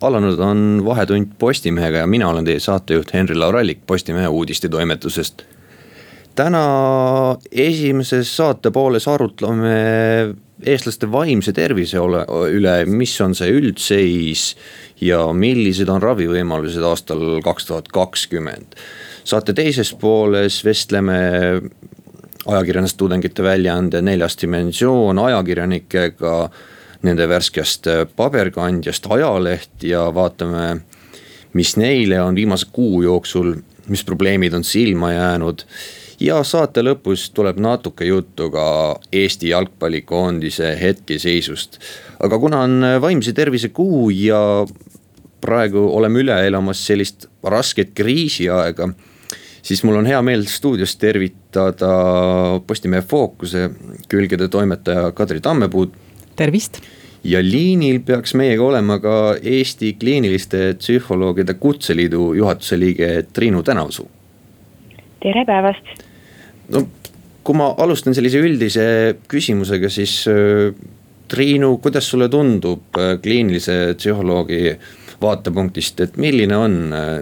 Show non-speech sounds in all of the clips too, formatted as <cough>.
alanud on Vahetund Postimehega ja mina olen teie saatejuht Henri Laurallik Postimehe uudistetoimetusest. täna esimeses saate pooles arutleme eestlaste vaimse tervise ole, üle, mis on see üldseis ja millised on ravivõimalused aastal kaks tuhat kakskümmend. saate teises pooles vestleme ajakirjandustudengite väljaande Neljas Dimensioon ajakirjanikega nende värskest äh, paberkandjast ajaleht ja vaatame, mis neile on viimase kuu jooksul, mis probleemid on silma jäänud. ja saate lõpus tuleb natuke juttu ka Eesti jalgpallikoondise hetkeseisust. aga kuna on äh, vaimse tervise kuu ja praegu oleme üle elamas sellist rasket kriisiaega siis mul on hea meel stuudios tervitada Postimehe Fookuse külgede toimetaja Kadri Tammepuud tervist. ja liinil peaks meiega olema ka Eesti Kliiniliste Psühholoogide Kutseliidu juhatuse liige Triinu Tänavsuu. tere päevast. no kui ma alustan sellise üldise küsimusega, siis äh, Triinu, kuidas sulle tundub äh, kliinilise psühholoogi vaatepunktist, et milline on äh,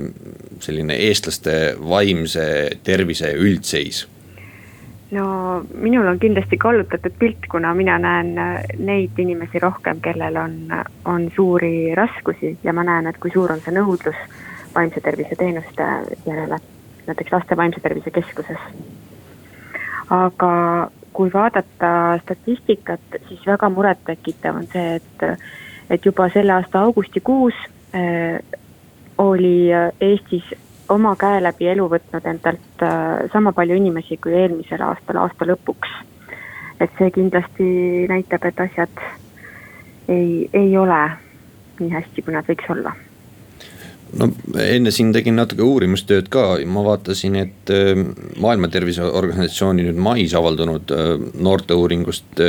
selline eestlaste vaimse tervise üldseis? No minul on kindlasti kallutatud pilt, kuna mina näen äh, neid inimesi rohkem, kellel on, on suuri raskusi ja ma näen, et kui suur on see nõudlus vaimse tervise teenuste järele, näiteks laste vaimse tervise keskuses. aga kui vaadata statistikat, siis väga murettekitav on see, et, et juba selle aasta augustikuus äh, oli Eestis oma käe läbi elu võtnud endalt äh, sama palju inimesi kui eelmisel aastal aasta lõpuks. et see kindlasti näitab, et asjad ei, ei ole nii hästi, kui nad võiks olla no enne siin tegin natuke uurimustööd ka, ma vaatasin, et äh, Maailma Terviseorganisatsiooni nüüd mais avaldunud äh, noorteuuringust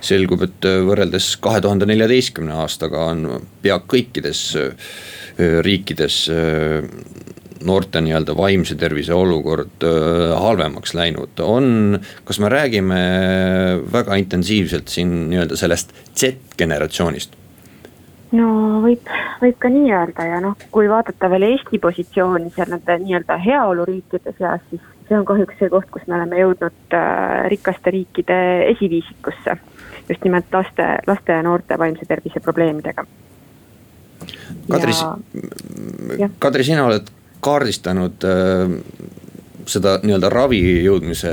selgub, et võrreldes kahe tuhande neljateistkümne aastaga on pea kõikides riikides noorte nii-öelda vaimse tervise olukord halvemaks läinud, on, kas me räägime väga intensiivselt siin nii-öelda sellest Z-generatsioonist? no võib, võib ka nii öelda ja noh, kui vaadata veel Eesti positsiooni seal nende nii-öelda heaoluriikide seas, siis see on kahjuks see koht, kus me oleme jõudnud rikaste riikide esiviisikusse. just nimelt laste, laste ja noorte vaimse tervise probleemidega. Kadri, Kadri, sina oled kaardistanud äh, seda nii-öelda ravi jõudmise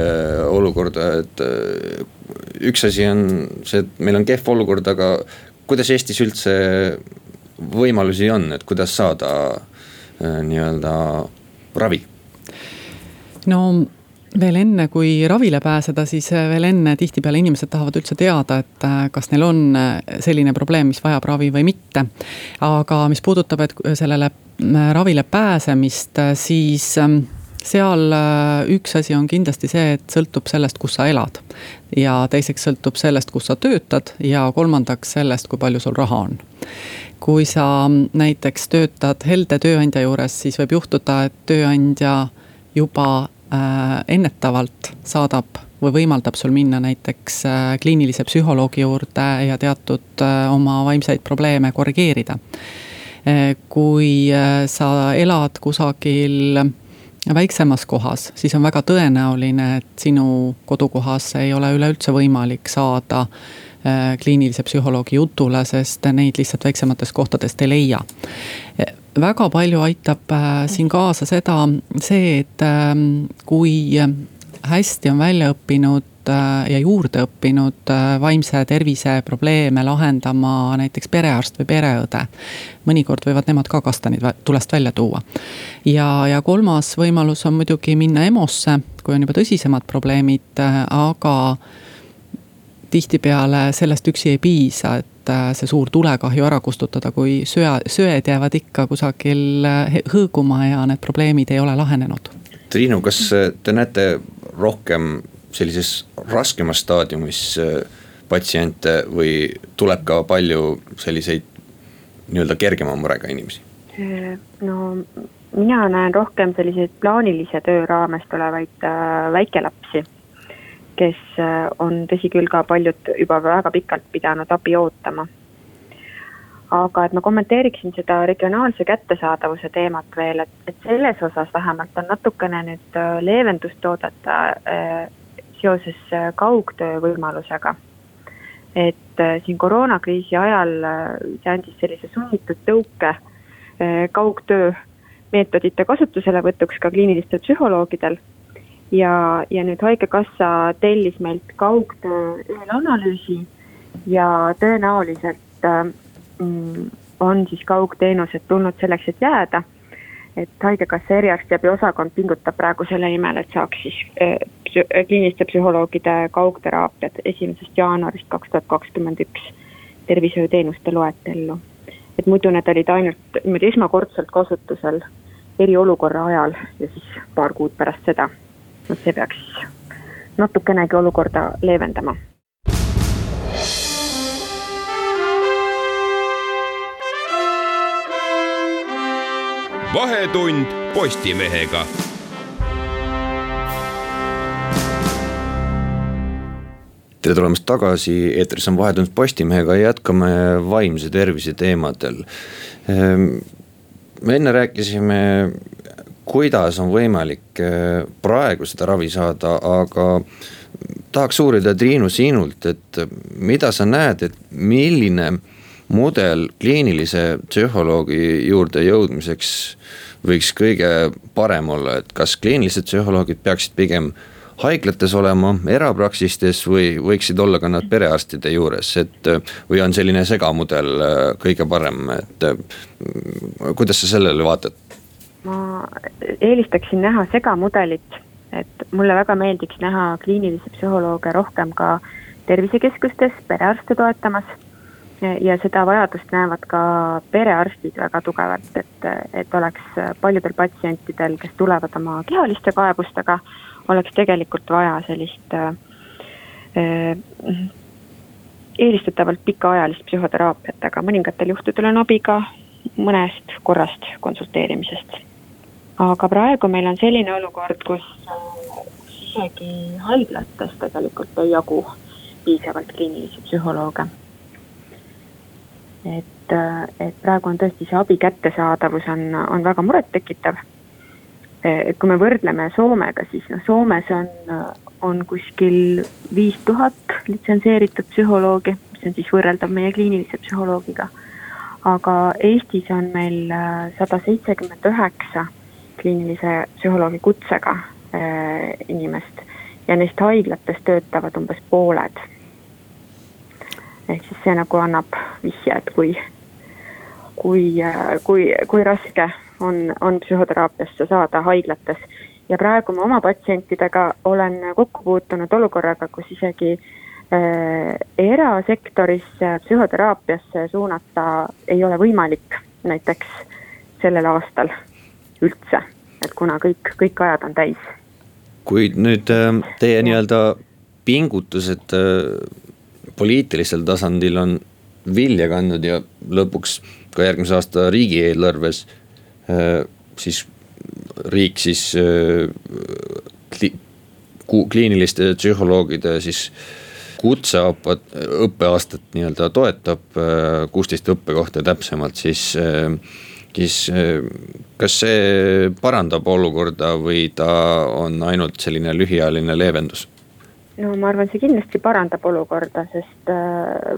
olukorda, et äh, üks asi on see, et meil on kehv olukord, aga kuidas Eestis üldse võimalusi on, et kuidas saada äh, nii-öelda ravi? no veel enne, kui ravile pääseda, siis veel enne tihtipeale inimesed tahavad üldse teada, et kas neil on selline probleem, mis vajab ravi või mitte. aga mis puudutab, et sellele Äh, ravile pääsemist, äh, siis ähm, seal äh, üks asi on kindlasti see, et sõltub sellest, kus sa elad. ja teiseks sõltub sellest, kus sa töötad ja kolmandaks sellest, kui palju sul raha on. kui sa mm, näiteks töötad helde tööandja juures, siis võib juhtuda, et tööandja juba äh, ennetavalt saadab või võimaldab sul minna näiteks kliinilise psühholoogi juurde ja teatud äh, oma vaimseid probleeme korrigeerida kui sa elad kusagil väiksemas kohas, siis on väga tõenäoline, et sinu kodukohas ei ole üleüldse võimalik saada kliinilise psühholoogi jutule, sest neid lihtsalt väiksematest kohtadest ei leia. Väga palju aitab siin kaasa seda, see, et kui hästi on välja õppinud Äh, ja juurde õppinud äh, vaimse tervise probleeme lahendama näiteks perearst või pereõde. mõnikord võivad nemad ka kastanid tulest välja tuua. ja, ja kolmas võimalus on muidugi minna EMO-sse, kui on juba tõsisemad probleemid, äh, aga tihtipeale sellest üksi ei piisa, et see suur tulekahju ära kustutada, kui söe, söed jäävad ikka kusagil hõõguma ja need probleemid ei ole lahenenud Triinu, kas te näete rohkem sellises raskemas staadiumis äh, patsiente või tuleb ka palju selliseid nii-öelda kergema murega inimesi? no mina näen rohkem selliseid plaanilise töö raames tulevaid äh, väikelapsi, kes äh, on, tõsi küll, ka paljud juba väga pikalt pidanud abi ootama. aga et ma kommenteeriksin seda regionaalse kättesaadavuse teemat veel, et, et selles osas vähemalt on natukene nüüd äh, leevendust oodata äh, seoses kaugtöö võimalusega. et siin koroonakriisi ajal see andis sellise sunnitud tõuke kaugtöö meetodite kasutuselevõtuks ka kliinilistel psühholoogidel. Ja, ja nüüd Haigekassa tellis meilt kaugtöö eelanalüüsi ja tõenäoliselt mm, on siis kaugteenused tulnud selleks, et jääda. et Haigekassa eriarstiabi osakond pingutab praegu selle nimel, et saaks siis äh, kliiniliste psühholoogide kaugteraapiat esimesest jaanuarist kaks tuhat kakskümmend üks tervishoiuteenuste loetellu et muidu need olid ainult niimoodi esmakordselt kasutusel eriolukorra ajal ja siis paar kuud pärast seda. No see peaks natukenegi olukorda leevendama. vahetund Postimehega tere tulemast tagasi, eetris on Vahetund Postimehega ja jätkame vaimse tervise teemadel. Ehm, me enne rääkisime, kuidas on võimalik eh, praegu seda ravi saada, aga tahaks uurida Triinu sinult, et mida sa näed, et milline mudel kliinilise psühholoogi juurde jõudmiseks võiks kõige parem olla, et kas kliinilised psühholoogid peaksid pigem haiglates olema, erapraksistes või võiksid olla ka nad perearstide juures, et või on selline segamudel äh, kõige parem, et äh, kuidas sa sellele vaatad? Ma eelistaksin näha segamudelit, et mulle väga meeldiks näha kliinilisi psühholooge rohkem ka tervisekeskustes perearste toetamas ja seda vajadust näevad ka perearstid väga tugevalt, et, et oleks paljudel patsientidel, kes tulevad oma kehaliste kaebustega, oleks tegelikult vaja sellist äh, eelistatavalt pikaajalist psühhoteraapiat, aga mõningatel juhtudel on abi ka mõnest korrast konsulteerimisest. Aga praegu meil on selline olukord, kus isegi haiglates tegelikult ei jagu piisavalt kliinilisi psühholooge. et, et praegu on tõesti see abi kättesaadavus on, on väga murettekitav et kui me võrdleme Soomega, siis noh, Soomes on, on kuskil viis tuhat litsenseeritud psühholoogi, mis on siis võrreldav meie kliinilise psühholoogiga. aga Eestis on meil äh, sada seitsekümmend üheksa kliinilise psühholoogi kutsega äh, inimest ja neist haiglates töötavad umbes pooled. ehk siis see nagu annab vihje, et kui, kui, äh, kui, kui raske on, on psühhoteraapiasse saada haiglates. ja praegu ma oma patsientidega olen kokku puutunud olukorraga, kus isegi äh, erasektorisse psühhoteraapiasse suunata ei ole võimalik näiteks sellel aastal üldse, et kuna kõik, kõik ajad on täis. kui nüüd äh, teie nii-öelda pingutused äh, poliitilisel tasandil on vilja kandnud ja lõpuks ka järgmise aasta riigieelarves Äh, siis riik siis kli, kliiniliste psühholoogide siis kutseõppeaastat nii-öelda toetab, kuusteist õppekohta täpsemalt, siis, siis kas see parandab olukorda või ta on ainult selline lühiajaline leevendus? no ma arvan, see kindlasti parandab olukorda, sest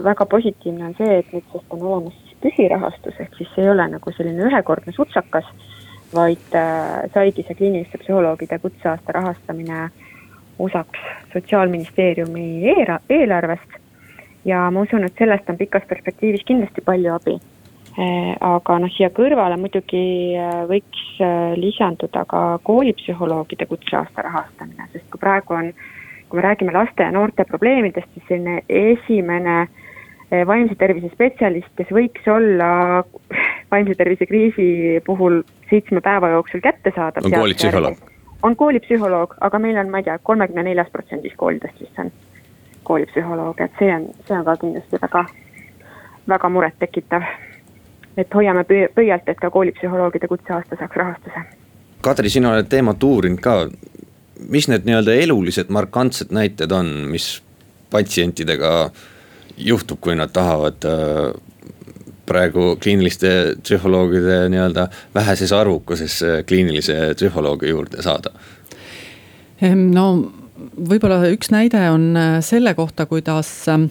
väga positiivne on see, et nüüdsest on olemas püsirahastus, ehk siis see ei ole nagu selline ühekordne sutsakas, vaid äh, saigi see kliiniliste psühholoogide kutseaasta rahastamine osaks Sotsiaalministeeriumi eelarvest. ja ma usun, et sellest on pikas perspektiivis kindlasti palju abi. Äh, aga noh, siia kõrvale muidugi äh, võiks lisanduda ka koolipsühholoogide kutseaasta rahastamine, sest kui praegu on, kui me räägime laste ja noorte probleemidest, siis selline esimene äh, vaimse tervise spetsialist, kes võiks olla <laughs> vaimse tervise kriisi puhul seitsme päeva jooksul kättesaadav. on koolipsühholoog? on koolipsühholoog, aga meil on, ma ei tea, kolmekümne neljas protsendis koolidest vist on koolipsühholoog, et see on, see on ka kindlasti väga, väga murettekitav. Et hoiame pöialt, et ka koolipsühholoogide kutseaasta saaks rahastuse. Kadri, sina oled teemat uurinud ka, mis need nii-öelda elulised markantsed näited on, mis patsientidega juhtub, kui nad tahavad äh, praegu kliiniliste psühholoogide nii-öelda väheses arvukuses kliinilise psühholoogi juurde saada? no võib-olla üks näide on äh, selle kohta, kuidas äh,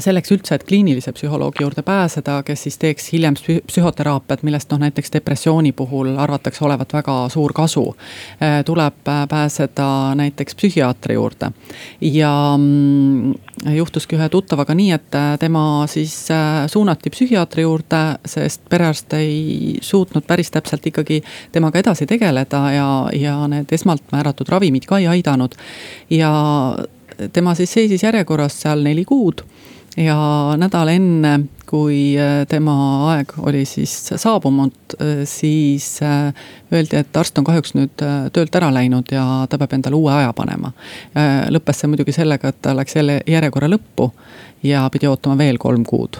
selleks üldse, et kliinilise psühholoogi juurde pääseda, kes siis teeks hiljem psühhoteraapiat, millest noh, näiteks depressiooni puhul arvatakse olevat väga suur kasu. Äh, tuleb pääseda näiteks psühhiaatri juurde ja mm, juhtuski ühe tuttavaga nii, et tema siis suunati psühhiaatri juurde, sest perearst ei suutnud päris täpselt ikkagi temaga edasi tegeleda ja, ja need esmalt määratud ravimid ka ei aidanud. ja tema siis seisis järjekorras seal neli kuud ja nädal enne, kui äh, tema aeg oli siis saabunud, äh, siis äh, öeldi, et arst on kahjuks nüüd töölt ära läinud ja ta peab endale uue aja panema. lõppes see muidugi sellega, et ta läks jälle järjekorra lõppu ja pidi ootama veel kolm kuud.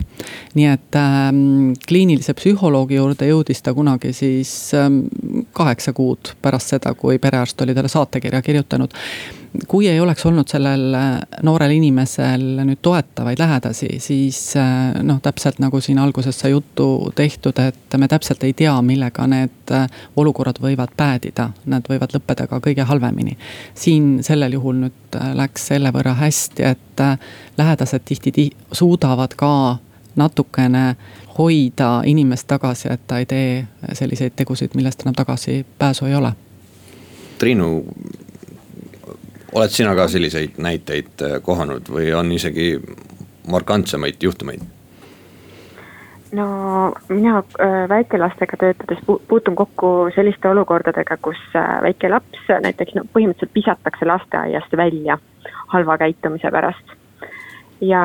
nii et ähm, kliinilise psühholoogi juurde jõudis ta kunagi siis ähm, kaheksa kuud pärast seda, kui perearst oli talle saatekirja kirjutanud kui ei oleks olnud sellel äh, noorel inimesel nüüd toetavaid lähedasi, siis äh, noh, täpselt nagu siin alguses sai juttu tehtud, et me täpselt ei tea, millega need äh, olukorrad võivad päädida. Nad võivad lõppeda ka kõige halvemini. siin sellel juhul nüüd läks selle võrra hästi, et lähedased tihti suudavad ka natukene hoida inimest tagasi, et ta ei tee selliseid tegusid, millest enam tagasipääsu ei ole. Triinu, oled sina ka selliseid näiteid äh, kohanud või on isegi markantsemaid juhtumeid? no mina äh, väikelastega töötades puutun kokku selliste olukordadega, kus äh, väike laps näiteks no põhimõtteliselt visatakse lasteaiast välja halva käitumise pärast. ja,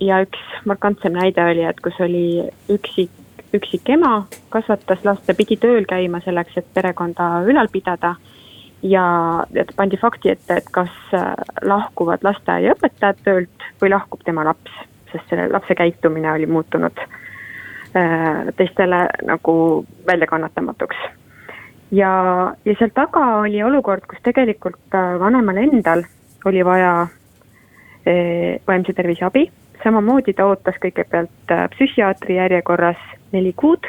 ja üks markantsem näide oli, et kus oli üksik, üksik ema kasvatas last ja pidi tööl käima selleks, et perekonda ülal pidada ja, pandi fakti ette, et kas äh, lahkuvad lasteaiaõpetajad töölt või lahkub tema laps, sest selle lapse käitumine oli muutunud äh, teistele nagu väljakannatamatuks. ja, ja seal taga oli olukord, kus tegelikult äh, vanemal endal oli vaja vaimse tervise abi, samamoodi ta ootas kõigepealt psühhiaatri järjekorras neli kuud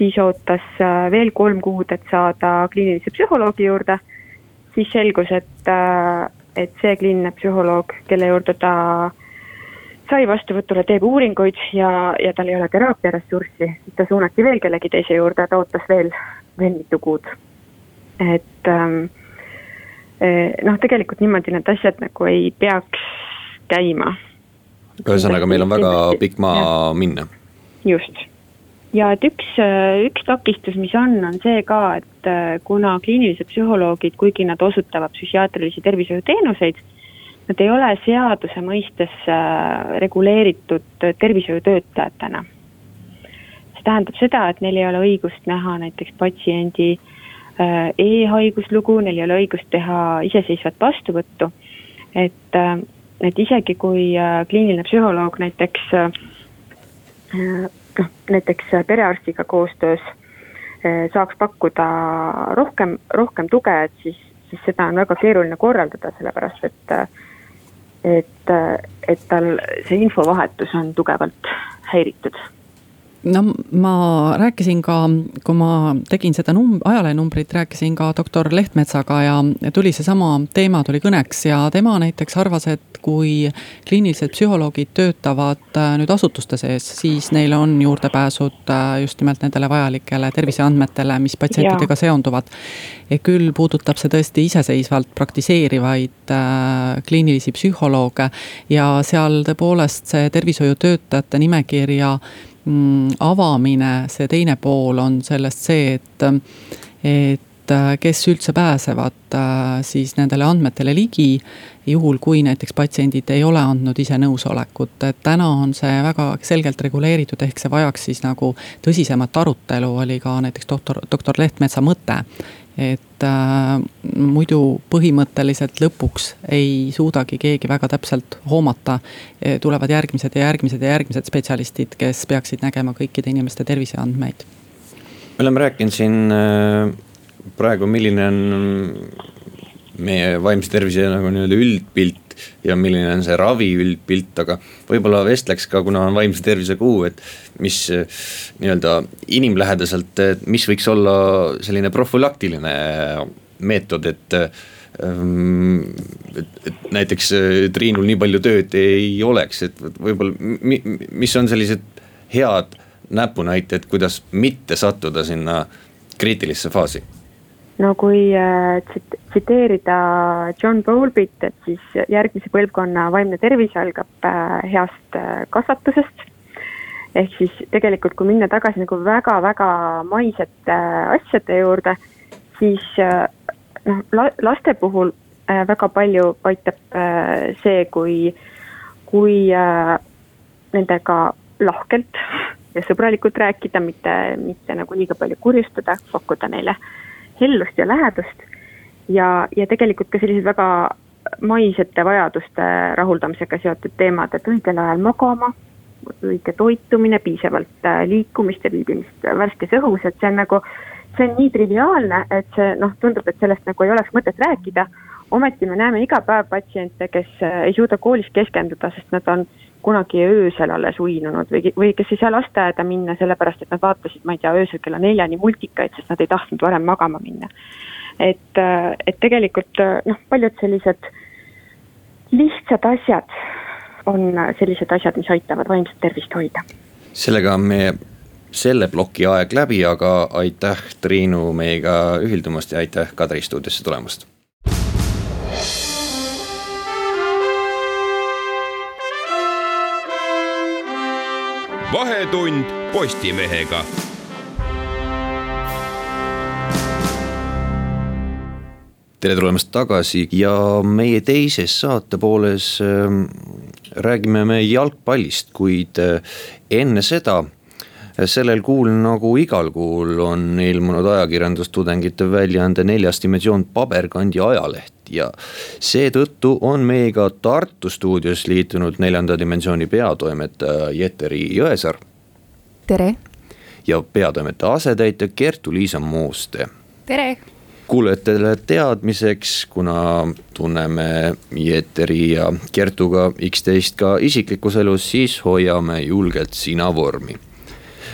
siis ootas äh, veel kolm kuud, et saada kliinilise psühholoogi juurde. siis selgus, et, äh, et see kliiniline psühholoog, kelle juurde ta sai vastuvõtule, teeb uuringuid ja, ja tal ei ole teraapia ressurssi, ta suunati veel kellegi teise juurde, ta ootas veel, veel mitu kuud. et ähm, eh, noh, tegelikult niimoodi need asjad nagu ei peaks käima. ühesõnaga, meil on väga pikk maa minna. just ja et üks, üks takistus, mis on, on see ka, et äh, kuna kliinilised psühholoogid, kuigi nad osutavad psühhiaatrilisi tervishoiuteenuseid, nad ei ole seaduse mõistes äh, reguleeritud tervishoiutöötajatena. see tähendab seda, et neil ei ole õigust näha näiteks patsiendi äh, e-haiguslugu, neil ei ole õigust teha iseseisvat vastuvõttu. et, et isegi kui kliiniline psühholoog näiteks noh, näiteks perearstiga koostöös eh, saaks pakkuda rohkem, rohkem tuge, et siis, siis seda on väga keeruline korraldada, sellepärast et et, et tal see infovahetus on tugevalt häiritud no ma rääkisin ka, kui ma tegin seda num-, ajalehnumbrit, rääkisin ka doktor Lehtmetsaga ja tuli seesama teema tuli kõneks ja tema näiteks arvas, et kui kliinilised psühholoogid töötavad äh, nüüd asutuste sees, siis neil on juurdepääsud äh, just nimelt nendele vajalikele terviseandmetele, mis patsientidega seonduvad. ja küll puudutab see tõesti iseseisvalt praktiseerivaid äh, kliinilisi psühholooge ja seal tõepoolest see tervishoiutöötajate nimekirja Mm, avamine, see teine pool on sellest see, et, et kes üldse pääsevad siis nendele andmetele ligi. juhul, kui näiteks patsiendid ei ole andnud ise nõusolekut, et täna on see väga selgelt reguleeritud, ehk see vajaks siis nagu tõsisemat arutelu, oli ka näiteks doktor, doktor Lehtmetsa mõte et äh, muidu põhimõtteliselt lõpuks ei suudagi keegi väga täpselt hoomata. tulevad järgmised ja järgmised ja järgmised spetsialistid, kes peaksid nägema kõikide inimeste terviseandmeid. me oleme rääkinud siin äh, praegu, milline on meie vaimse tervise nagu nii-öelda üldpilt ja milline on see ravi üldpilt, aga võib-olla vestleks ka, kuna on vaimse tervise kuu, et mis nii-öelda inimlähedaselt, mis võiks olla selline profülaktiline meetod, et ähm, et, et näiteks Triinul nii palju tööd ei oleks, et võib-olla, mis on sellised head näpunäited, kuidas mitte sattuda sinna kriitilisse faasi? No kui äh, tsiteerida John Bowlbit, et siis järgmise põlvkonna vaimne tervis algab äh, heast äh, kasvatusest. ehk siis tegelikult, kui minna tagasi nagu väga-väga maisete asjade juurde, siis noh, laste puhul väga palju aitab see, kui, kui nendega lahkelt ja sõbralikult rääkida, mitte, mitte nagu liiga palju kurjustada, pakkuda neile äh, hellust ja lähedust. Ja, ja tegelikult ka sellised väga maisete vajaduste rahuldamisega seotud teemad, et õigel ajal magama, õige toitumine, piisavalt äh, liikumist ja viibimist värskes õhus, et see on nagu, see on nii triviaalne, et see noh, tundub, et sellest nagu ei oleks mõtet rääkida. ometi me näeme iga päev patsiente, kes äh, ei suuda koolis keskenduda, sest nad on kunagi öösel alles uinunud või, või kes ei saa lasteaeda minna, sellepärast et nad vaatasid, ma ei tea, öösel kella neljani multikaid, sest nad ei tahtnud varem magama minna. Et, et tegelikult noh, paljud sellised lihtsad asjad on sellised asjad, mis aitavad vaimset tervist hoida. sellega on meie selle ploki aeg läbi, aga aitäh, Triinu, meiega ühildumast ja aitäh Kadri stuudiosse tulemast vahetund Postimehega. Tere tulemast tagasi ja meie teises saatepooles äh, räägime me jalgpallist, kuid äh, enne seda sellel kuul nagu igal kuul on ilmunud ajakirjandustudengite väljaande Neljas Dimensioon paberkandi ajaleht ja seetõttu on meiega Tartu stuudios liitunud Neljanda Dimensiooni peatoimetaja Jeteri Jõesaar. tere. ja peatoimetaja asetäitja Kertu-Liisa Mooste. tere kuulajatele teadmiseks, kuna tunneme Jeteri ja Kertuga üksteist ka isiklikus elus, siis hoiame julgelt sina vormi.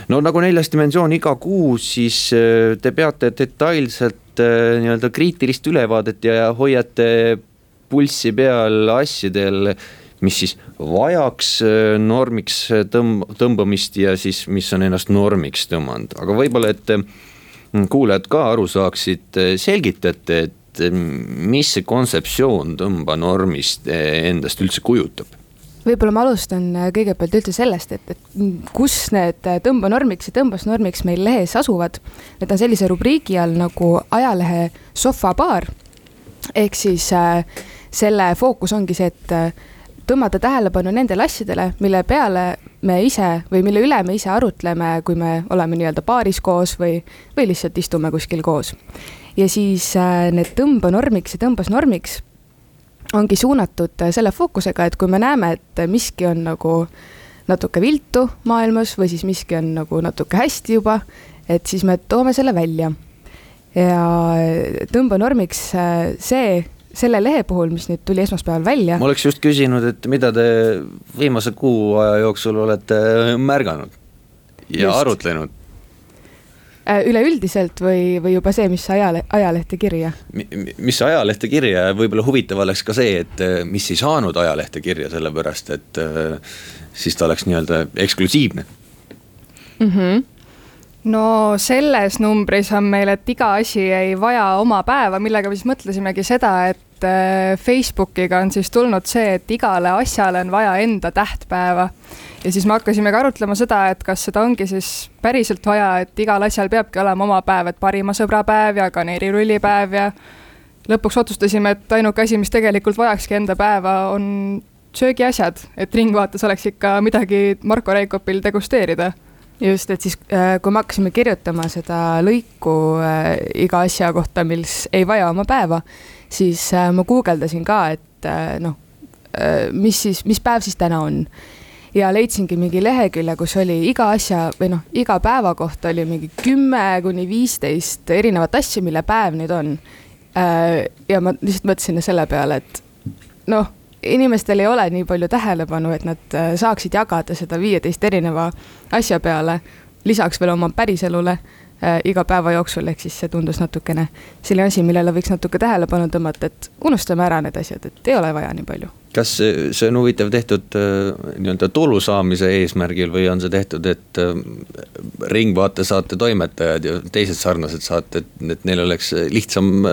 No nagu neljas dimensioon iga kuu, siis äh, te peate detailselt äh, nii-öelda kriitilist ülevaadet ja hoiate pulssi peal asjadel mis siis vajaks äh, normiks tõmb-, tõmbamist ja siis, mis on ennast normiks tõmmanud, aga võib-olla, et kuulajad ka aru saaksid, selgitate, et mis see kontseptsioon tõmbanormist endast üldse kujutab võib-olla ma alustan äh, kõigepealt üldse sellest, et, et kus need tõmbanormiks ja tõmbasnormiks meil lehes asuvad. Need on sellise rubriigi all nagu ajalehe sohvabaar. ehk siis äh, selle fookus ongi see, et äh, tõmmata tähelepanu nendele asjadele, mille peale me ise või mille üle me ise arutleme, kui me oleme nii-öelda baaris koos või, või lihtsalt istume kuskil koos. ja siis äh, need tõmbanormiks ja tõmbasnormiks ongi suunatud selle fookusega, et kui me näeme, et miski on nagu natuke viltu maailmas või siis miski on nagu natuke hästi juba, et siis me toome selle välja. ja tõmbenormiks see, selle lehe puhul, mis nüüd tuli esmaspäeval välja. ma oleks just küsinud, et mida te viimase kuu aja jooksul olete märganud ja just. arutlenud Äh, üleüldiselt või, või juba see, mis ajale, ajalehte kirja? mis ajalehte kirja ja võib-olla huvitav oleks ka see, et äh, mis ei saanud ajalehte kirja, sellepärast et äh, siis ta oleks nii-öelda eksklusiivne mm. -hmm. no selles numbris on meil, et iga asi ei vaja oma päeva, millega me siis mõtlesimegi seda, et äh, Facebookiga on siis tulnud see, et igale asjale on vaja enda tähtpäeva. ja siis me hakkasime ka arutlema seda, et kas seda ongi siis päriselt vaja, et igal asjal peabki olema oma päev, et parima sõbra päev ja kaneelirullipäev ja lõpuks otsustasime, et ainuke asi, mis tegelikult vajakski enda päeva, on söögiasjad, et Ringvaates oleks ikka midagi Marko Reikopil degusteerida just, et siis äh, kui me hakkasime kirjutama seda lõiku äh, iga asja kohta, mis ei vaja oma päeva, siis äh, ma guugeldasin ka, et noh, mis siis, mis päev siis täna on. ja leidsingi mingi lehekülje, kus oli iga asja või noh, iga päeva kohta oli mingi kümme kuni viisteist erinevat asja, mille päev nüüd on. ja ma lihtsalt mõtlesin selle peale, et noh inimestel ei ole nii palju tähelepanu, et nad äh, saaksid jagada seda viieteist erineva asja peale, lisaks veel oma päriselule äh, iga päeva jooksul, ehk siis see tundus natukene selline asi, millele võiks natuke tähelepanu tõmmata, et unustame ära need asjad, et ei ole vaja nii palju. kas see on huvitav tehtud äh, nii-öelda tulu saamise eesmärgil või on see tehtud, et Ringvaate saate toimetajad ja teised sarnased saated, et neil oleks lihtsam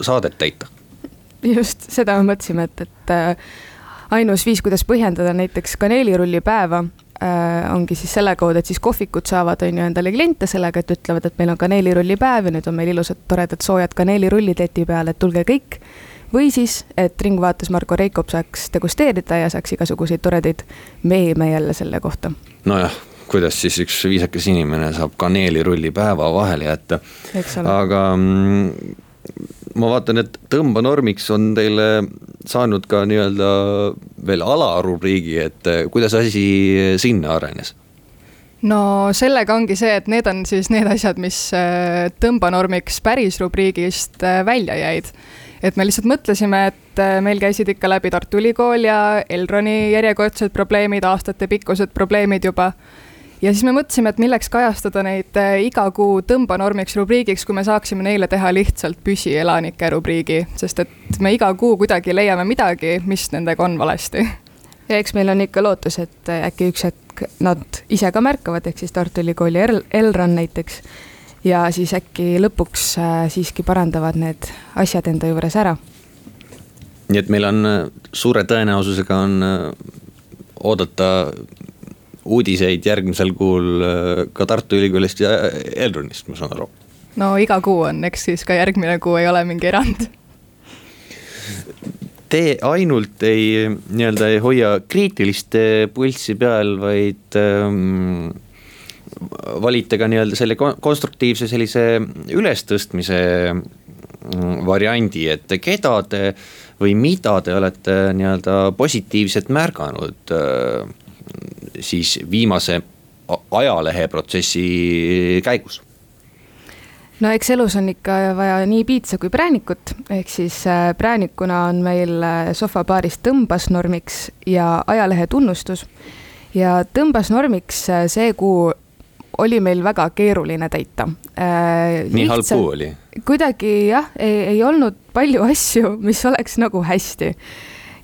saadet täita? just seda me mõtlesime, et, et äh, ainus viis, kuidas põhjendada näiteks kaneelirullipäeva äh, ongi siis selle kaudu, et siis kohvikud saavad, on ju, endale kliente sellega, et ütlevad, et meil on kaneelirullipäev ja nüüd on meil ilusad toredad soojad kaneelirullid leti peal, et tulge kõik. või siis, et Ringvaates Marko Reikop saaks degusteerida ja saaks igasuguseid toredaid meeme jälle selle kohta. nojah kuidas siis üks viisakas inimene saab kaneelirulli päeva vahele jätta. aga mm, ma vaatan, et tõmbanormiks on teile saanud ka nii-öelda veel alarubriigi, et eh, kuidas asi sinna arenes? no sellega ongi see, et need on siis need asjad, mis eh, tõmbanormiks päris rubriigist eh, välja jäid. et me lihtsalt mõtlesime, et meil käisid ikka läbi Tartu Ülikool ja Elroni järjekordsed probleemid, aastatepikkused probleemid juba ja siis me mõtlesime, et milleks kajastada neid äh, iga kuu tõmbanormiks rubriigiks, kui me saaksime neile teha lihtsalt püsielanike rubriigi, sest et me iga kuu kuidagi leiame midagi, mis nendega on valesti. ja eks meil on ikka lootus, et äh, äkki üks hetk nad ise ka märkavad, ehk siis Tartu Ülikooli Elron näiteks. ja siis äkki lõpuks äh, siiski parandavad need asjad enda juures ära. nii et meil on suure tõenäosusega on oodata uudiseid järgmisel kuul äh, ka Tartu Ülikoolist ja Elronist, ma saan aru. no iga kuu on, eks siis ka järgmine kuu ei ole mingi erand. Te ainult ei, nii-öelda ei hoia kriitilist pulssi peal, vaid ähm, valite ka nii-öelda selle konstruktiivse sellise ülestõstmise mm, variandi, et keda te või mida te olete nii-öelda positiivselt märganud äh, siis viimase ajaleheprotsessi käigus? no eks elus on ikka vaja nii piitsa kui präänikut, ehk siis äh, präänikuna on meil äh, sohvapaaris tõmbasnormiks ja ajalehe tunnustus. ja tõmbasnormiks äh, see kuu oli meil väga keeruline täita. nii halb kuu oli? kuidagi jah, ei olnud palju asju, mis oleks nagu hästi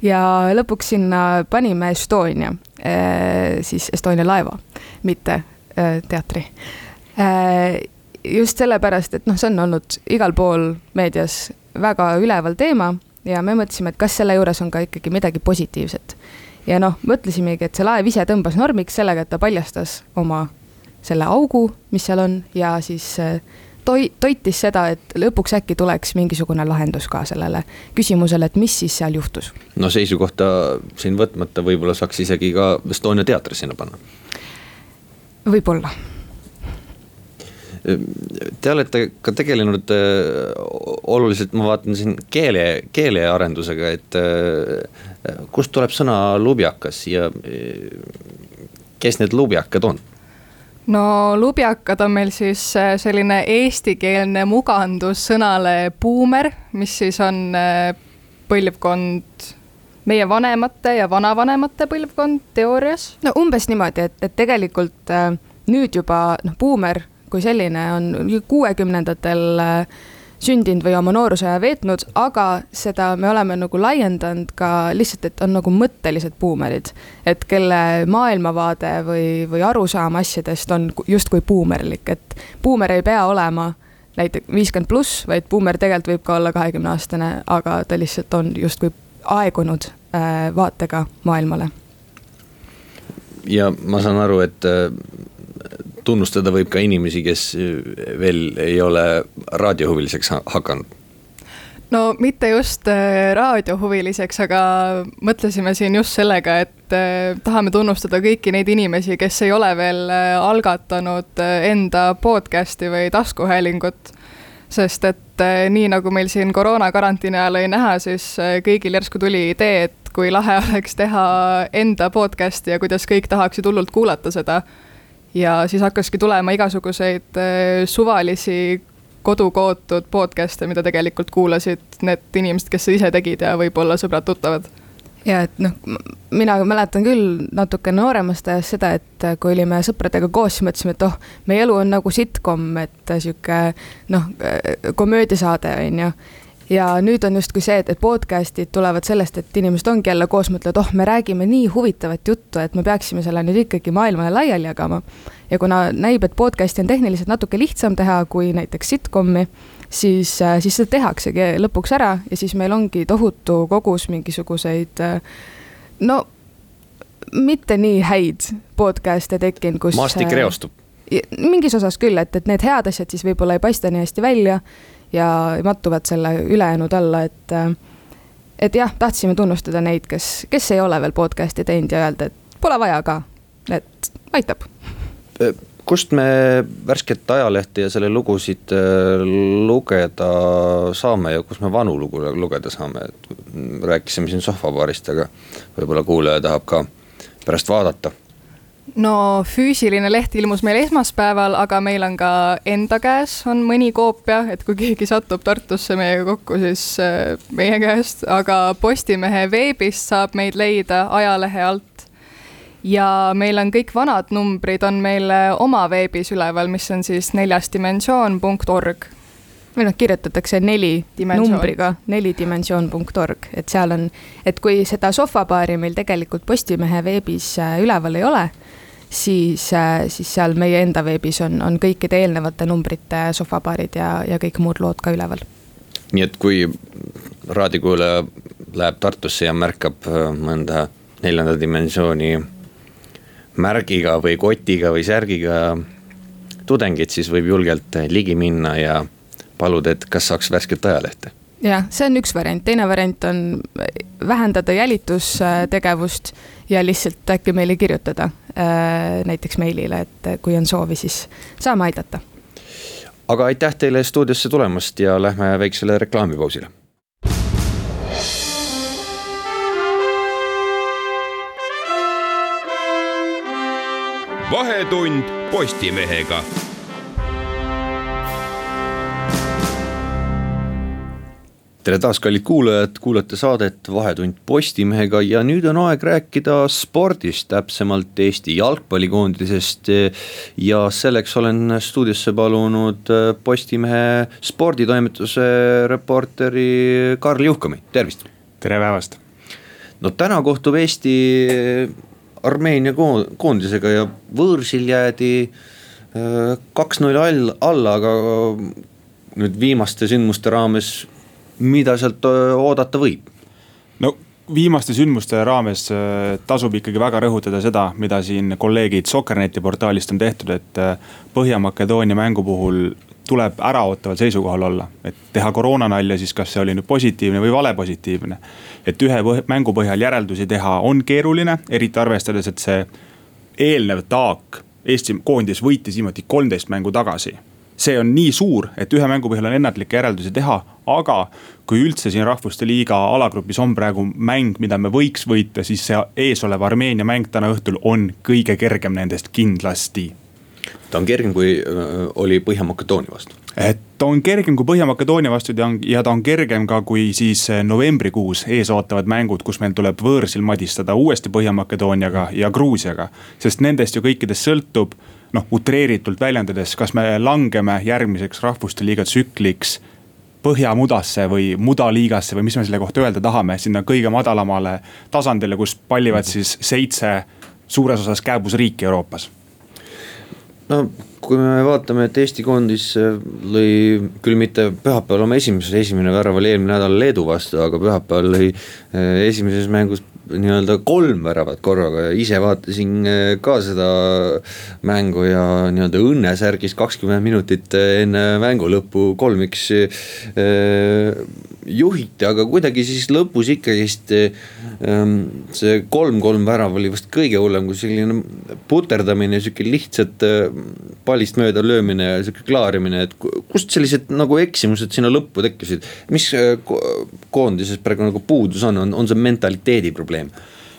ja lõpuks sinna panime Estonia, eh, siis Estonia laeva, mitte eh, teatri. Eh, just sellepärast, et noh, see on olnud igal pool meedias väga üleval teema ja me mõtlesime, et kas selle juures on ka ikkagi midagi positiivset. ja noh, mõtlesimegi, et see laev ise tõmbas normiks sellega, et ta paljastas oma selle augu, mis seal on ja siis toi-, toitis seda, et lõpuks äkki tuleks mingisugune lahendus ka sellele küsimusele, et mis siis seal juhtus. no seisukohta siin võtmata võib-olla saaks isegi ka Estonia teatri sinna panna. võib-olla Te olete ka tegelenud äh, oluliselt, ma vaatan siin keele, keelearendusega, et äh, kust tuleb sõna lubjakas ja äh, kes need lubjakad on? No lubjakad on meil siis äh, selline eestikeelne mugandus sõnale buumer, mis siis on äh, põlvkond, meie vanemate ja vanavanemate põlvkond teoorias. no umbes niimoodi, et, et tegelikult äh, nüüd juba noh, buumer kui selline on kuuekümnendatel sündinud või oma noorusaja veetnud, aga seda me oleme nagu laiendanud ka lihtsalt, et on nagu mõttelised buumerid. et kelle maailmavaade või, või arusaam asjadest on justkui buumerlik, et buumer ei pea olema näiteks viiskümmend pluss, vaid buumer tegelikult võib ka olla kahekümne aastane, aga ta lihtsalt on justkui aegunud äh, vaatega maailmale. ja ma saan aru, et äh, tunnustada võib ka inimesi, kes veel ei ole raadiohuviliseks hakanud no mitte just äh, raadiohuviliseks, aga mõtlesime siin just sellega, et äh, tahame tunnustada kõiki neid inimesi, kes ei ole veel algatanud enda podcast'i või taskuhäälingut. sest et nii nagu meil siin koroona karantiini ajal oli näha, siis kõigil järsku tuli idee, et kui lahe oleks teha enda podcast'i ja kuidas kõik tahaksid hullult kuulata seda ja siis hakkaski tulema igasuguseid äh, suvalisi kodukootud podcast'e, mida tegelikult kuulasid need inimesed, kes ise tegid ja võib-olla sõbrad-tuttavad ja et noh, mina mäletan küll natuke nooremast ajast seda, et kui olime sõpradega koos, siis mõtlesime, et oh, meie elu on nagu sitcom, et sihuke noh, komöödiasaade on ju. ja nüüd on justkui see, et, et podcast'id tulevad sellest, et inimesed ongi jälle koos, mõtlevad, oh, me räägime nii huvitavat juttu, et me peaksime selle nüüd ikkagi maailmale laiali jagama. ja kuna näib, et podcast'i on tehniliselt natuke lihtsam teha kui näiteks sitcom'i, siis, äh, siis seda tehaksegi lõpuks ära ja siis meil ongi tohutu kogus mingisuguseid äh, no mitte nii häid podcast'e tekkinud, kus. maastik äh, reostub. mingis osas küll, et, et need head asjad siis võib-olla ei paista nii hästi välja ja mattuvad selle ülejäänud alla, et et jah, tahtsime tunnustada neid, kes, kes ei ole veel podcast'i teinud ja öelda, et pole vaja ka, et aitab. kust me värsket ajalehte ja selle lugusid äh, lugeda saame ja kus me vanu lugu lugeda saame, et rääkisime siin sohvapaarist, aga võib-olla kuulaja tahab ka pärast vaadata no füüsiline leht ilmus meil esmaspäeval, aga meil on ka enda käes on mõni koopia, et kui keegi satub Tartusse meiega kokku, siis äh, meie käest, aga Postimehe veebist saab meid leida ajalehe alt. ja meil on kõik vanad numbrid on meil äh, oma veebis üleval, mis on siis neljasdimensioon.org või noh, kirjutatakse neli Dimension. numbriga, nelidimensioon.org, et seal on, et kui seda sohvapaari meil tegelikult Postimehe veebis äh, üleval ei ole siis, äh, siis seal meie enda veebis on, on kõikide eelnevate numbrite sohvapaarid ja, ja kõik muud lood ka üleval. nii et kui raadiokuulaja läheb Tartusse ja märkab äh, mõnda neljanda dimensiooni märgiga või kotiga või särgiga tudengit, siis võib julgelt ligi minna ja paluda, et kas saaks värsket ajalehte. Jah, see on üks variant, teine variant on vähendada jälitustegevust ja lihtsalt äkki meile kirjutada näiteks meilile, et kui on soovi, siis saame aidata. aga aitäh teile stuudiosse tulemast ja lähme väiksele reklaamipausile. vahetund Postimehega tere taas, kallid kuulajad, kuulate saadet Vahetund Postimehega ja nüüd on aeg rääkida spordist, täpsemalt Eesti jalgpallikoondisest. ja selleks olen stuudiosse palunud Postimehe sporditoimetuse reporteri Karl Juhkami, tervist. tere päevast. no täna kohtub Eesti Armeenia koondisega ja võõrsil jäädi äh, kaks-null alla, aga nüüd viimaste sündmuste raames mida sealt oodata võib? no viimaste sündmuste raames tasub ikkagi väga rõhutada seda, mida siin kolleegid Sokkerneti portaalist on tehtud, et Põhja-Makedoonia mängu puhul tuleb äraootaval seisukohal olla, et teha koroonanalja, siis kas see oli nüüd positiivne või valepositiivne. et ühe mängu põhjal järeldusi teha on keeruline, eriti arvestades, et see eelnev taak Eesti koondis võitis viimati kolmteist mängu tagasi see on nii suur, et ühe mängu põhjal on ennatlikke järeldusi teha, aga kui üldse siin rahvuste liiga alagrupis on praegu mäng, mida me võiks võita, siis see eesolev Armeenia mäng täna õhtul on kõige kergem nendest kindlasti. ta on kergem, kui oli Põhja-Makedoonia vastu et ta on kergem kui Põhja-Makedoonia vastu ja ta on kergem ka kui siis novembrikuus ees ootavad mängud, kus meil tuleb võõrsil madistada uuesti Põhja-Makedooniaga ja Gruusiaga. sest nendest ju kõikidest sõltub noh, utreeritult väljendades, kas me langeme järgmiseks rahvuste liiga tsükliks põhjamudasse või mudaliigasse või mis me selle kohta öelda tahame, sinna kõige madalamale tasandile, kus pallivad siis seitse suures osas kääbus riiki Euroopas? No kui me vaatame, et Eesti koondis äh, lõi küll mitte pühapäeval oma esimeses, esimene värav oli eelmine nädal Leedu vastu, aga pühapäeval lõi äh, esimeses mängus nii-öelda kolm väravat korraga ja ise vaatasin äh, ka seda mängu ja nii-öelda õnnesärgis kakskümmend minutit enne mängu lõppu kolm-üks juhiti, aga kuidagi siis lõpus ikkagist ähm, see kolm-kolm värav oli vist kõige hullem, kui selline puterdamine, sihuke lihtsalt äh, pallist mööda löömine ja sihuke klaarimine, et kust sellised nagu eksimused sinna lõppu tekkisid. mis äh, koondises praegu nagu puudus on, on, on see mentaliteedi probleem?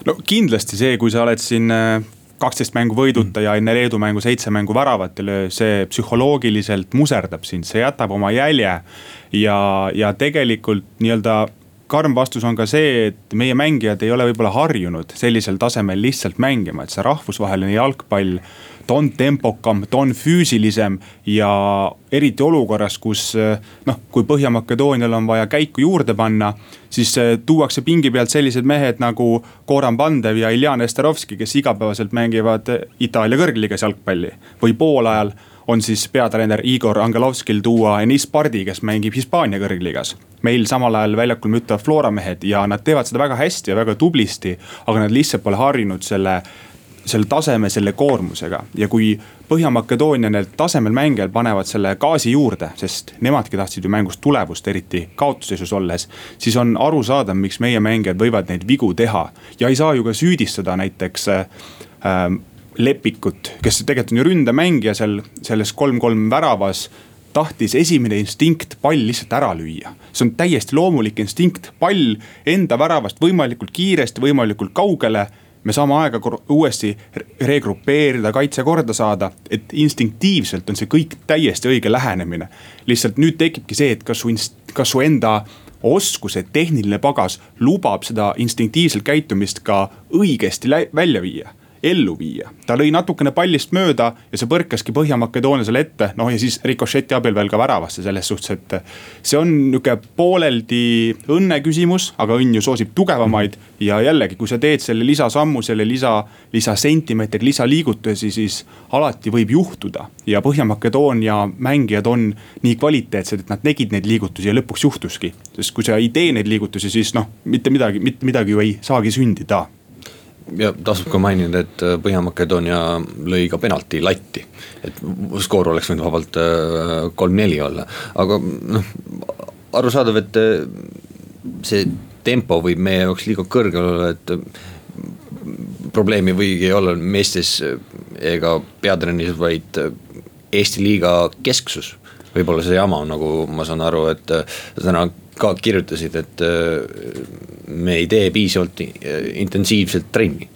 No kindlasti see, kui sa oled siin äh, kaksteist mängu võiduta ja enne Leedu mängu seitse mängu väravat ei löö, see psühholoogiliselt muserdab sind, see jätab oma jälje. ja, ja tegelikult nii-öelda karm vastus on ka see, et meie mängijad ei ole võib-olla harjunud sellisel tasemel lihtsalt mängima, et see rahvusvaheline jalgpall ta on tempokam, ta on füüsilisem ja eriti olukorras, kus noh, kui Põhja-Makedoonial on vaja käiku juurde panna. siis tuuakse pingi pealt sellised mehed nagu Goran Pandev ja Iljan Esterovski, kes igapäevaselt mängivad Itaalia kõrgliigas jalgpalli. või poolajal on siis peatreener Igor Angelovskil tuua Enis Pardi, kes mängib Hispaania kõrgliigas. meil samal ajal väljakul müttavad Flora mehed ja nad teevad seda väga hästi ja väga tublisti, aga nad lihtsalt pole harjunud selle selle taseme, selle koormusega ja kui Põhja-Makedoonia need tasemel mängijad panevad selle gaasi juurde, sest nemadki tahtsid ju mängust tulevust, eriti kaotusseisus olles. siis on arusaadav, miks meie mängijad võivad neid vigu teha ja ei saa ju ka süüdistada näiteks äh, Lepikut, kes tegelikult on ju ründemängija seal selles kolm-kolm väravas tahtis esimene instinkt pall lihtsalt ära lüüa. see on täiesti loomulik instinkt, pall enda väravast võimalikult kiiresti, võimalikult kaugele me saame aega uuesti regrupeerida, kaitse korda saada, et instinktiivselt on see kõik täiesti õige lähenemine. lihtsalt nüüd tekibki see, et kas su, kas su enda oskused, tehniline pagas lubab seda instinktiivset käitumist ka õigesti välja viia ellu viia. ta lõi natukene pallist mööda ja see põrkaski Põhja-Makedooniasele ette, noh ja siis rikošeti abil veel ka väravasse selles suhtes, et. see on nihuke pooleldi õnne küsimus, aga õnn ju soosib tugevamaid. ja jällegi, kui sa teed selle lisasammu, selle lisa, lisasentimeetri, lisaliigutusi, siis alati võib juhtuda. ja Põhja-Makedoonia mängijad on nii kvaliteetsed, et nad tegid neid liigutusi ja lõpuks juhtuski. sest kui sa ei tee neid liigutusi, siis noh, mitte midagi, mitte midagi ju ei saagi sündida ja tasub ka mainida, et äh, Põhja-Makedoonia lõi ka penalti latti. et skoor oleks võinud vabalt äh, kolm-neli olla, aga noh, arusaadav, et äh, see tempo võib meie jaoks liiga kõrgel olla, et probleemi võigi olla meestes ega peatrennis, vaid Eesti liiga kesksus. võib-olla see jama on, nagu ma saan aru, et täna ka kirjutasid, et äh, me ei tee piisavalt äh, intensiivselt trenni.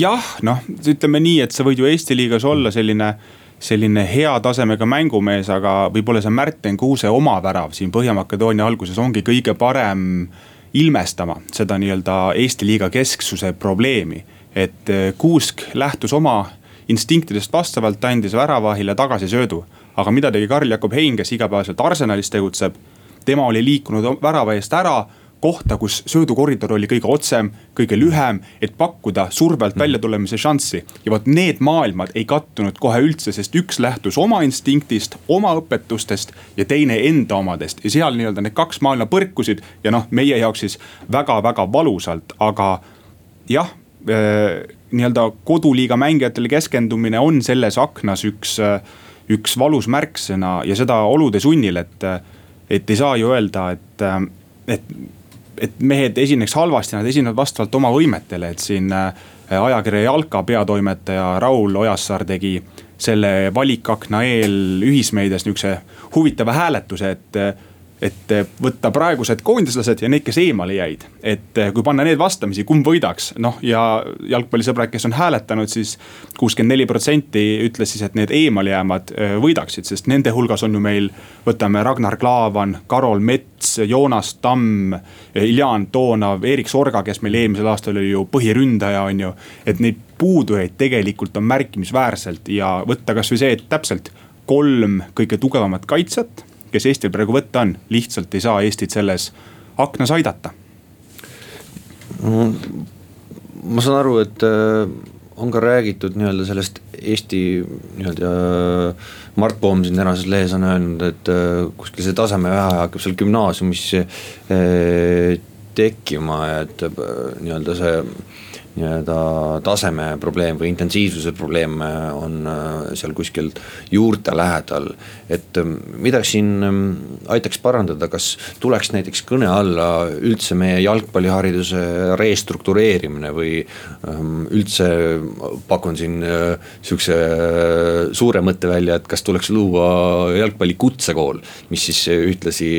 jah, noh, ütleme nii, et sa võid ju Eesti liigas olla selline selline hea tasemega mängumees, aga võib-olla see Märten Kuuse omavärav siin Põhja-Makedoonia alguses ongi kõige parem ilmestama seda nii-öelda Eesti liiga kesksuse probleemi. et äh, Kuusk lähtus oma instinktidest vastavalt, andis väravahile tagasisöödu. aga mida tegi Karl-Jakob Hein, kes igapäevaselt Arsenalis tegutseb tema oli liikunud värava eest ära kohta, kus söödukoridor oli kõige otsem, kõige lühem, et pakkuda surve alt välja tulemise šanssi. ja vot need maailmad ei kattunud kohe üldse, sest üks lähtus oma instinktist, oma õpetustest ja teine enda omadest. ja seal nii-öelda need kaks maailma põrkusid ja noh, meie jaoks siis väga-väga valusalt, aga jah äh, nii-öelda koduliiga mängijatele keskendumine on selles aknas üks, äh, üks valus märksõna ja seda olude sunnil, et äh, et ei saa ju öelda, et, äh, et, et mehed esineks halvasti, nad esinevad vastavalt oma võimetele, et siin äh, ajakirja Jalka peatoimetaja Raul Ojassaar tegi selle valikakna eel ühismeedias nihukese huvitava hääletuse, et et võtta praegused koondislased ja need, kes eemale jäid. et kui panna need vastamisi, kumb võidaks, noh ja jalgpallisõbrad, kes on hääletanud siis. kuuskümmend neli protsenti ütles siis, et need eemale jäämad äh, võidaksid, sest nende hulgas on ju meil. võtame Ragnar Klavan, Karol Mets, Joonas Tamm, Iljan Toonav, Erik Sorga, kes meil eelmisel aastal oli ju põhiründaja, on ju. et neid puudujaid tegelikult on märkimisväärselt ja võtta kasvõi see, et täpselt kolm kõige tugevamat kaitsjat kes Eestil praegu võtta on, lihtsalt ei saa Eestit selles aknas aidata. ma saan aru, et äh, on ka räägitud nii-öelda sellest Eesti nii-öelda. Mart Poom siin tänases lehes on öelnud, et äh, kuskil see tasemevahe hakkab seal gümnaasiumis äh, tekkima, et nii-öelda see nii-öelda taseme probleem või intensiivsuse probleem on äh, seal kuskil juurte lähedal. Et ähm, mida siin ähm, aitaks parandada, kas tuleks näiteks kõne alla üldse meie jalgpallihariduse restruktureerimine või ähm, üldse pakun siin äh, sihukese äh, suure mõtte välja, et kas tuleks luua jalgpalli kutsekool, mis siis ühtlasi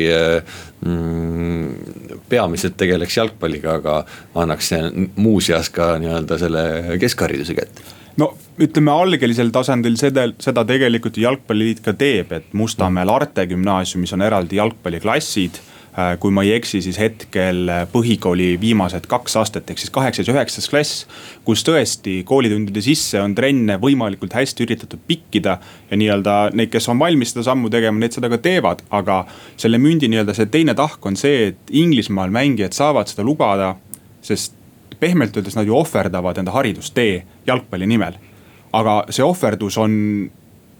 mm, peamiselt tegeleks jalgpalliga, aga annaks muuseas ka nii-öelda selle keskhariduse kätte no ütleme algelisel tasandil seda, seda tegelikult jalgpalliliit ka teeb, et Mustamäel Arte gümnaasiumis on eraldi jalgpalliklassid Äh, kui ma ei eksi, siis hetkel äh, põhikooli viimased kaks aastat, ehk siis kaheksas ja üheksas klass. kus tõesti koolitundide sisse on trenne võimalikult hästi üritatud pikkida ja nii-öelda neid, kes on valmis seda sammu tegema, need seda ka teevad. aga selle mündi nii-öelda see teine tahk on see, et Inglismaal mängijad saavad seda lubada, sest pehmelt öeldes nad ju ohverdavad enda haridustee jalgpalli nimel. aga see ohverdus on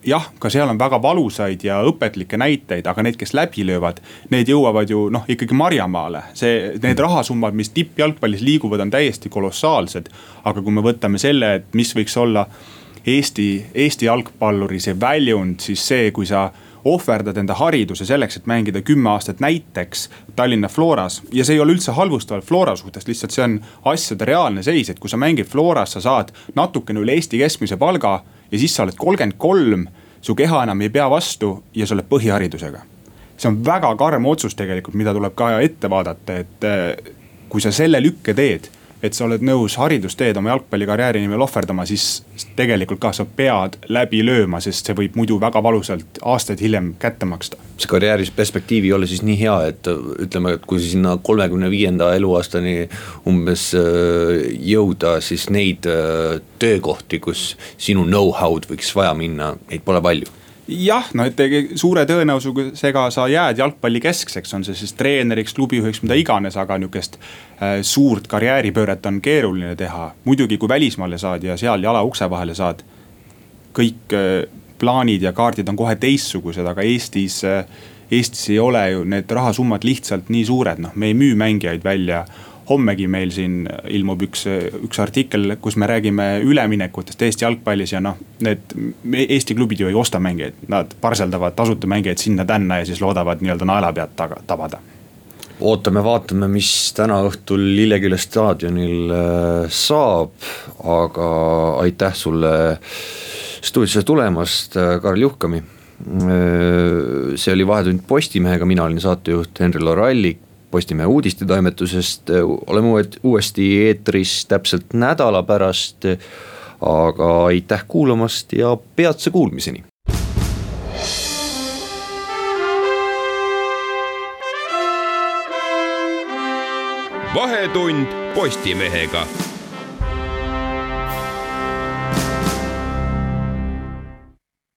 jah, ka seal on väga valusaid ja õpetlikke näiteid, aga need, kes läbi löövad, need jõuavad ju noh, ikkagi Marjamaale. see, need rahasummad, mis tippjalgpallis liiguvad, on täiesti kolossaalsed. aga kui me võtame selle, et mis võiks olla Eesti, Eesti jalgpalluri see väljund, siis see, kui sa ohverdad enda hariduse selleks, et mängida kümme aastat näiteks Tallinna Floras. ja see ei ole üldse halvustavalt Flora suhtes, lihtsalt see on asjade reaalne seis, et kui sa mängid Floras, sa saad natukene üle Eesti keskmise palga ja siis sa oled kolmkümmend kolm, su keha enam ei pea vastu ja sa oled põhiharidusega. see on väga karm otsus tegelikult, mida tuleb ka ette vaadata, et eh, kui sa selle lükke teed et sa oled nõus haridusteed oma jalgpallikarjääri nimel ohverdama, siis tegelikult ka sa pead läbi lööma, sest see võib muidu väga valusalt aastaid hiljem kätte maksta. see karjääris perspektiiv ei ole siis nii hea, et ütleme, et kui sinna kolmekümne viienda eluaastani umbes äh, jõuda, siis neid äh, töökohti, kus sinu know-how'd võiks vaja minna, neid pole palju jah, no et suure tõenäosusega sa jääd jalgpalli keskseks, on see siis treeneriks, klubijuhiks, mida iganes, aga nihukest äh, suurt karjääripööret on keeruline teha. muidugi, kui välismaale saad ja seal jala ukse vahele saad, kõik äh, plaanid ja kaardid on kohe teistsugused, aga Eestis äh,, Eestis ei ole ju need rahasummad lihtsalt nii suured, noh, me ei müü mängijaid välja hommegi meil siin ilmub üks, üks artikkel, kus me räägime üleminekutest Eesti jalgpallis ja noh, need Eesti klubid ju ei osta mängijaid, nad parseldavad tasuta mängijaid sinna-tänna ja siis loodavad nii-öelda naelapead taga, tabada ootame-vaatame, mis täna õhtul Lilleküla staadionil äh, saab, aga aitäh sulle stuudiosse tulemast, äh, Karl Juhkami. Äh, see oli Vahetund Postimehega, mina olin saatejuht Henri Lorallik Postimehe uudistetoimetusest, oleme uuesti eetris täpselt nädala pärast. aga aitäh kuulamast ja peatse kuulmiseni. vahetund Postimehega